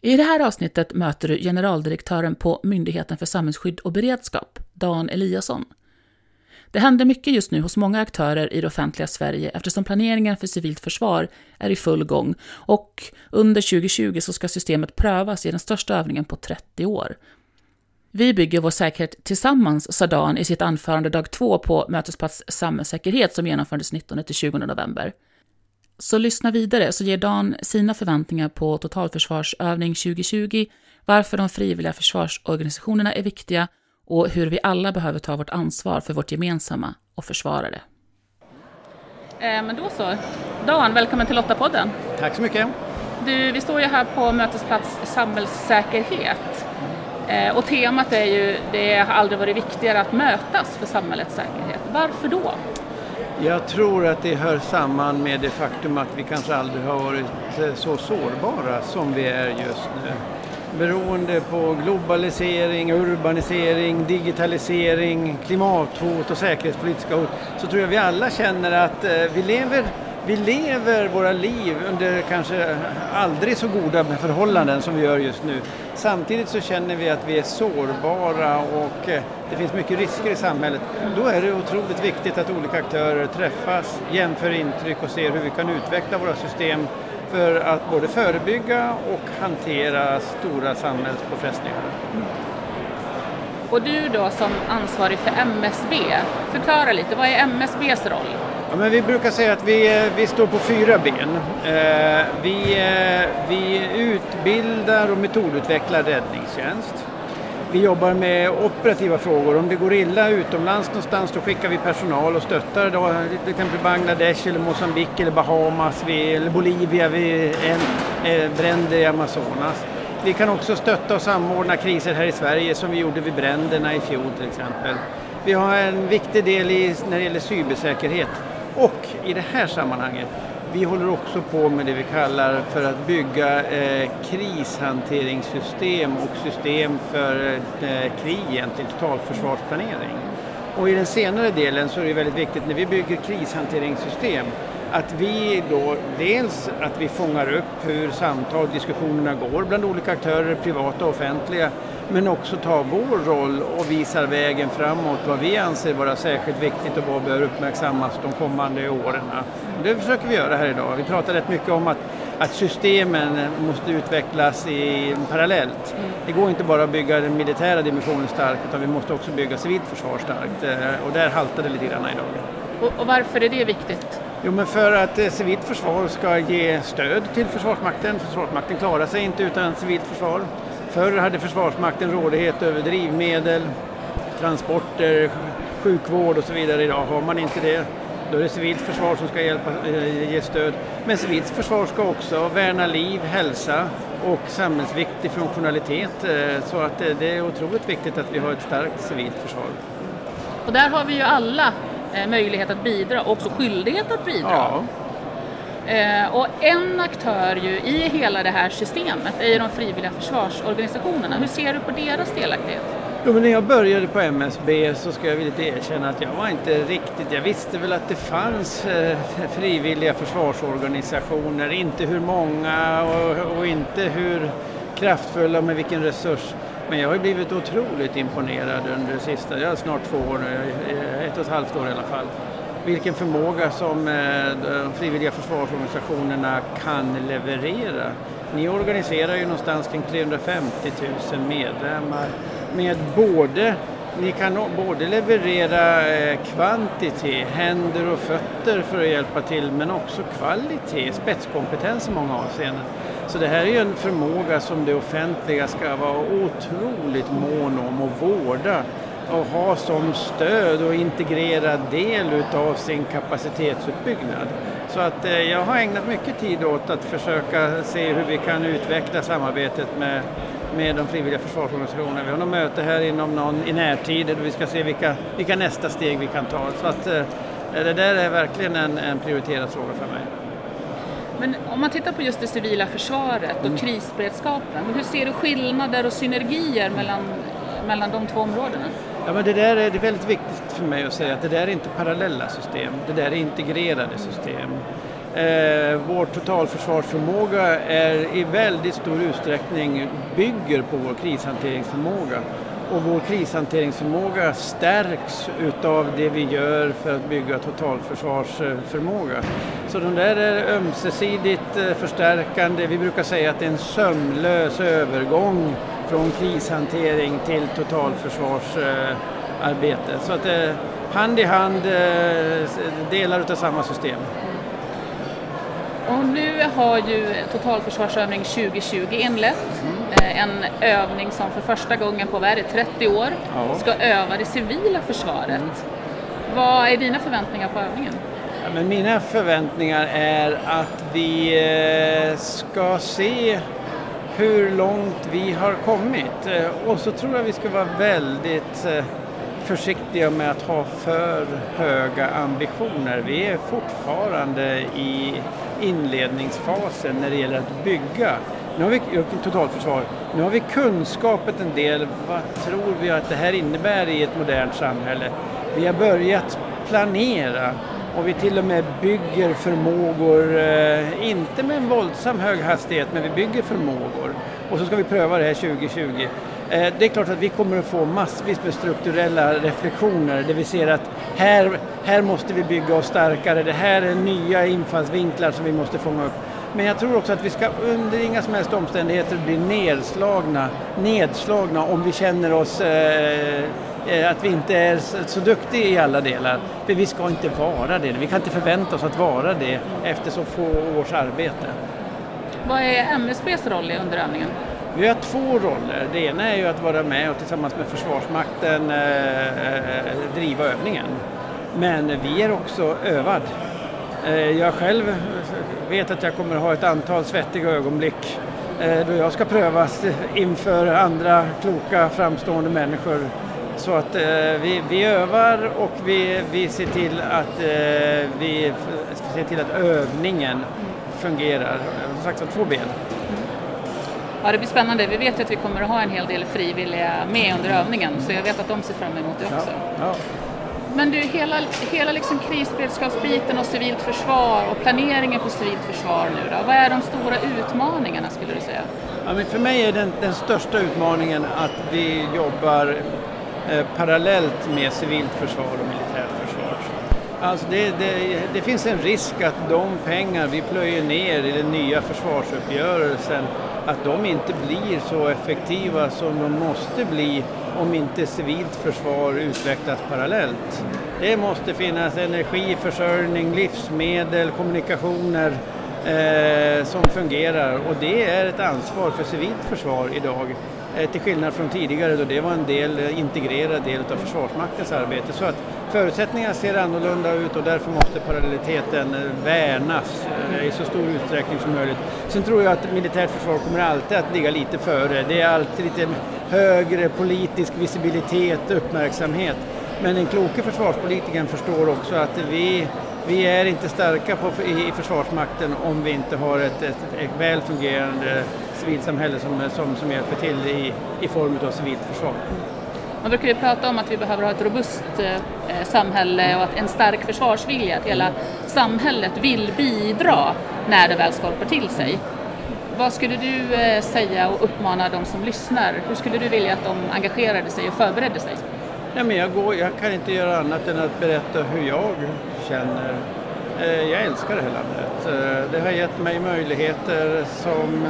I det här avsnittet möter du generaldirektören på Myndigheten för samhällsskydd och beredskap, Dan Eliasson. Det händer mycket just nu hos många aktörer i det offentliga Sverige eftersom planeringen för civilt försvar är i full gång och under 2020 så ska systemet prövas i den största övningen på 30 år. Vi bygger vår säkerhet tillsammans, sa Dan i sitt anförande dag två på Mötesplats samhällssäkerhet som genomfördes 19-20 november. Så lyssna vidare så ger Dan sina förväntningar på totalförsvarsövning 2020, varför de frivilliga försvarsorganisationerna är viktiga och hur vi alla behöver ta vårt ansvar för vårt gemensamma och försvara det. Eh, men då så. Dan, välkommen till Lottapodden. Tack så mycket. Du, vi står ju här på Mötesplats samhällssäkerhet. Eh, och temat är ju det har aldrig varit viktigare att mötas för samhällets säkerhet. Varför då? Jag tror att det hör samman med det faktum att vi kanske aldrig har varit eh, så sårbara som vi är just nu. Beroende på globalisering, urbanisering, digitalisering, klimathot och säkerhetspolitiska hot så tror jag vi alla känner att eh, vi lever vi lever våra liv under kanske aldrig så goda förhållanden som vi gör just nu. Samtidigt så känner vi att vi är sårbara och eh, det finns mycket risker i samhället. Då är det otroligt viktigt att olika aktörer träffas, jämför intryck och ser hur vi kan utveckla våra system för att både förebygga och hantera stora samhällspåfrestningar. Och du då som ansvarig för MSB, förklara lite, vad är MSBs roll? Ja, men vi brukar säga att vi, eh, vi står på fyra ben. Eh, vi, eh, vi utbildar och metodutvecklar räddningstjänst. Vi jobbar med operativa frågor. Om det går illa utomlands någonstans då skickar vi personal och stöttar då, till exempel Bangladesh eller Mosambik eller Bahamas vi, eller Bolivia vid en, bränder i Amazonas. Vi kan också stötta och samordna kriser här i Sverige som vi gjorde vid bränderna i fjol till exempel. Vi har en viktig del i, när det gäller cybersäkerhet. Och i det här sammanhanget, vi håller också på med det vi kallar för att bygga eh, krishanteringssystem och system för eh, krig egentligen, totalförsvarsplanering. Och i den senare delen så är det väldigt viktigt när vi bygger krishanteringssystem att vi då dels att vi fångar upp hur samtal och diskussionerna går bland olika aktörer, privata och offentliga, men också tar vår roll och visar vägen framåt, vad vi anser vara särskilt viktigt och vad bör uppmärksammas de kommande åren. Det försöker vi göra här idag. Vi pratar rätt mycket om att, att systemen måste utvecklas i, parallellt. Det går inte bara att bygga den militära dimensionen stark utan vi måste också bygga civilt försvar starkt eh, och där haltar det lite grann idag. Och, och varför är det viktigt? Jo, men för att eh, civilt försvar ska ge stöd till Försvarsmakten. Försvarsmakten klarar sig inte utan civilt försvar. Förr hade Försvarsmakten rådighet över drivmedel, transporter, sjukvård och så vidare. Idag har man inte det. Då är det civilt försvar som ska hjälpa, eh, ge stöd. Men civilt försvar ska också värna liv, hälsa och samhällsviktig funktionalitet. Eh, så att det är otroligt viktigt att vi har ett starkt civilt försvar. Och där har vi ju alla eh, möjlighet att bidra och också skyldighet att bidra. Ja. Eh, och en aktör ju i hela det här systemet är ju de frivilliga försvarsorganisationerna. Hur ser du på deras delaktighet? Jo, men när jag började på MSB så ska jag vilja erkänna att jag var inte riktigt, jag visste väl att det fanns eh, frivilliga försvarsorganisationer, inte hur många och, och inte hur kraftfulla och med vilken resurs. Men jag har blivit otroligt imponerad under det sista, jag har snart två år nu, ett och ett halvt år i alla fall vilken förmåga som eh, de frivilliga försvarsorganisationerna kan leverera. Ni organiserar ju någonstans kring 350 000 medlemmar med både ni kan både leverera eh, kvantitet, händer och fötter för att hjälpa till, men också kvalitet, spetskompetens i många avseenden. Så det här är ju en förmåga som det offentliga ska vara otroligt mån om och vårda och ha som stöd och integrerad del utav sin kapacitetsutbyggnad. Så att eh, jag har ägnat mycket tid åt att försöka se hur vi kan utveckla samarbetet med med de frivilliga försvarsorganisationerna. Vi har något möte här inom någon, i närtid där vi ska se vilka, vilka nästa steg vi kan ta. Så att, eh, det där är verkligen en, en prioriterad fråga för mig. Men om man tittar på just det civila försvaret och mm. krisberedskapen, hur ser du skillnader och synergier mellan, mellan de två områdena? Ja, men det där är, det är väldigt viktigt för mig att säga att det där är inte parallella system, det där är integrerade system. Eh, vår totalförsvarsförmåga är i väldigt stor utsträckning bygger på vår krishanteringsförmåga. Och vår krishanteringsförmåga stärks utav det vi gör för att bygga totalförsvarsförmåga. Så de där är ömsesidigt eh, förstärkande. Vi brukar säga att det är en sömlös övergång från krishantering till totalförsvarsarbete. Så att det hand i hand eh, delar utav samma system. Och nu har ju Totalförsvarsövning 2020 inlett. Mm. En övning som för första gången på vad 30 år ja. ska öva det civila försvaret. Mm. Vad är dina förväntningar på övningen? Ja, men mina förväntningar är att vi eh, ska se hur långt vi har kommit. Eh, och så tror jag vi ska vara väldigt eh, försiktiga med att ha för höga ambitioner. Vi är fortfarande i inledningsfasen när det gäller att bygga. Nu har vi totalförsvar, nu har vi kunskapet en del. Vad tror vi att det här innebär i ett modernt samhälle? Vi har börjat planera och vi till och med bygger förmågor, eh, inte med en våldsam hög hastighet, men vi bygger förmågor. Och så ska vi pröva det här 2020. Eh, det är klart att vi kommer att få massvis med strukturella reflektioner där vi ser att här, här måste vi bygga oss starkare, det här är nya infallsvinklar som vi måste fånga upp. Men jag tror också att vi ska under inga som helst omständigheter bli nedslagna, nedslagna om vi känner oss eh, eh att vi inte är så duktiga i alla delar. För vi ska inte vara det, vi kan inte förvänta oss att vara det efter så få års arbete. Vad är MSBs roll i underövningen? Vi har två roller. Det ena är ju att vara med och tillsammans med Försvarsmakten eh, eh, driva övningen. Men vi är också övad. Eh, jag själv vet att jag kommer ha ett antal svettiga ögonblick eh, då jag ska prövas inför andra kloka framstående människor. Så att eh, vi, vi övar och vi, vi ser till att eh, vi ser till att övningen fungerar. Som sagt två ben. Ja, det blir spännande. Vi vet ju att vi kommer att ha en hel del frivilliga med under övningen, så jag vet att de ser fram emot det också. Ja, ja. Men du, hela, hela liksom krisberedskapsbiten och civilt försvar och planeringen för civilt försvar nu då, vad är de stora utmaningarna skulle du säga? Ja, men för mig är den, den största utmaningen att vi jobbar eh, parallellt med civilt försvar och militärt försvar. Alltså det, det, det, finns en risk att de pengar vi plöjer ner i den nya försvarsuppgörelsen att de inte blir så effektiva som de måste bli om inte civilt försvar utvecklas parallellt. Det måste finnas energiförsörjning, livsmedel, kommunikationer eh, som fungerar och det är ett ansvar för civilt försvar idag. Eh, till skillnad från tidigare då det var en del, eh, integrerad del av Försvarsmaktens arbete. Så att förutsättningarna ser annorlunda ut och därför måste parallelliteten eh, värnas i så stor utsträckning som möjligt. Sen tror jag att militärt försvar kommer alltid att ligga lite före. Det är alltid lite högre politisk visibilitet, uppmärksamhet. Men den kloke försvarspolitikern förstår också att vi, vi är inte starka på, i, i Försvarsmakten om vi inte har ett, ett, ett väl fungerande civilsamhälle som, som, som hjälper till i, i form av civilt försvar. Man brukar ju prata om att vi behöver ha ett robust eh, samhälle och att en stark försvarsvilja, att hela samhället vill bidra när det väl skorpar till sig. Vad skulle du eh, säga och uppmana de som lyssnar? Hur skulle du vilja att de engagerade sig och förberedde sig? Ja, men jag, går, jag kan inte göra annat än att berätta hur jag känner. Eh, jag älskar det här landet. Eh, det har gett mig möjligheter som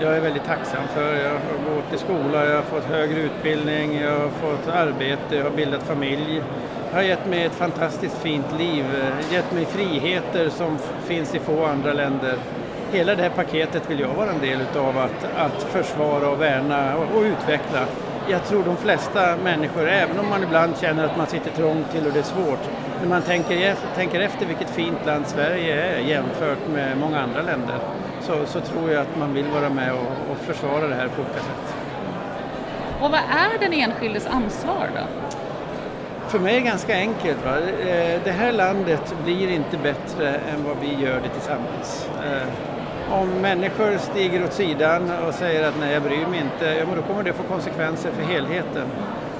jag är väldigt tacksam för. Jag har gått i skola, jag har fått högre utbildning, jag har fått arbete, jag har bildat familj. Det har gett mig ett fantastiskt fint liv, gett mig friheter som finns i få andra länder. Hela det här paketet vill jag vara en del utav att, att försvara och värna och, och utveckla. Jag tror de flesta människor, även om man ibland känner att man sitter trångt till och det är svårt, när man tänker, tänker efter vilket fint land Sverige är jämfört med många andra länder så, så tror jag att man vill vara med och, och försvara det här på olika sätt. Och vad är den enskildes ansvar då? För mig är det ganska enkelt. Va? Eh, det här landet blir inte bättre än vad vi gör det tillsammans. Eh, om människor stiger åt sidan och säger att nej, jag bryr mig inte, ja, men då kommer det få konsekvenser för helheten.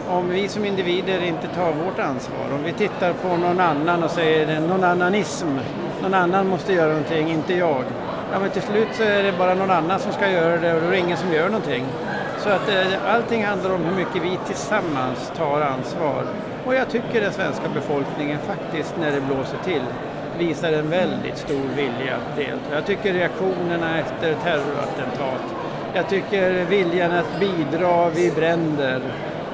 Om vi som individer inte tar vårt ansvar, om vi tittar på någon annan och säger någon annanism, någon annan måste göra någonting, inte jag. Ja, men till slut så är det bara någon annan som ska göra det och då är det ingen som gör någonting. Så att eh, allting handlar om hur mycket vi tillsammans tar ansvar. Och jag tycker den svenska befolkningen faktiskt, när det blåser till, visar en väldigt stor vilja att delta. Jag tycker reaktionerna efter terrorattentat, jag tycker viljan att bidra vid bränder,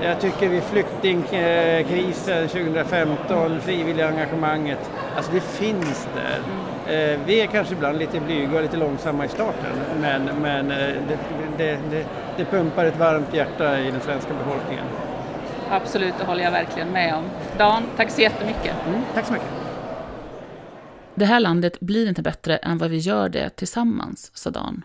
jag tycker vid flyktingkrisen 2015, frivilliga engagemanget, alltså det finns där. Eh, vi är kanske ibland lite blyga och lite långsamma i starten men, men eh, det, det, det, det pumpar ett varmt hjärta i den svenska befolkningen. Absolut, det håller jag verkligen med om. Dan, tack så jättemycket. Mm, tack så mycket. Det här landet blir inte bättre än vad vi gör det tillsammans, sa Dan.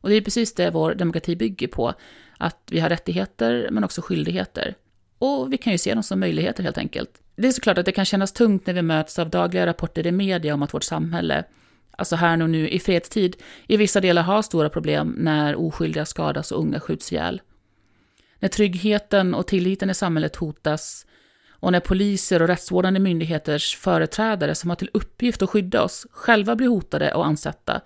Och det är precis det vår demokrati bygger på, att vi har rättigheter men också skyldigheter. Och vi kan ju se dem som möjligheter helt enkelt. Det är såklart att det kan kännas tungt när vi möts av dagliga rapporter i media om att vårt samhälle, alltså här och nu i fredstid, i vissa delar har stora problem när oskyldiga skadas och unga skjuts ihjäl. När tryggheten och tilliten i samhället hotas och när poliser och rättsvårdande myndigheters företrädare som har till uppgift att skydda oss själva blir hotade och ansatta,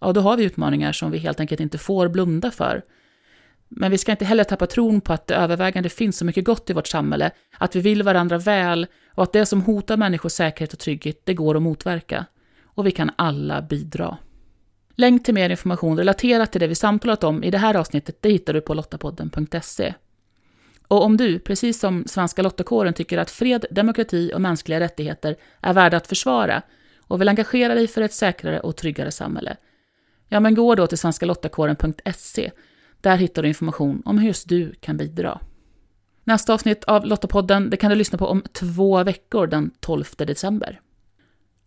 ja då har vi utmaningar som vi helt enkelt inte får blunda för. Men vi ska inte heller tappa tron på att det övervägande finns så mycket gott i vårt samhälle, att vi vill varandra väl och att det som hotar människors säkerhet och trygghet, det går att motverka. Och vi kan alla bidra. Länk till mer information relaterat till det vi samtalat om i det här avsnittet, det hittar du på lottapodden.se. Och om du, precis som Svenska Lottakåren, tycker att fred, demokrati och mänskliga rättigheter är värda att försvara och vill engagera dig för ett säkrare och tryggare samhälle, ja men gå då till svenskalottakåren.se. Där hittar du information om hur just du kan bidra. Nästa avsnitt av Lottapodden det kan du lyssna på om två veckor, den 12 december.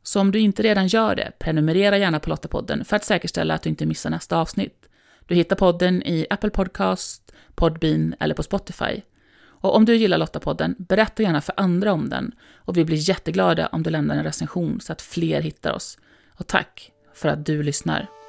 Så om du inte redan gör det, prenumerera gärna på Lottapodden för att säkerställa att du inte missar nästa avsnitt. Du hittar podden i Apple Podcast, Podbean eller på Spotify. Och om du gillar Lottapodden, berätta gärna för andra om den och vi blir jätteglada om du lämnar en recension så att fler hittar oss. Och tack för att du lyssnar.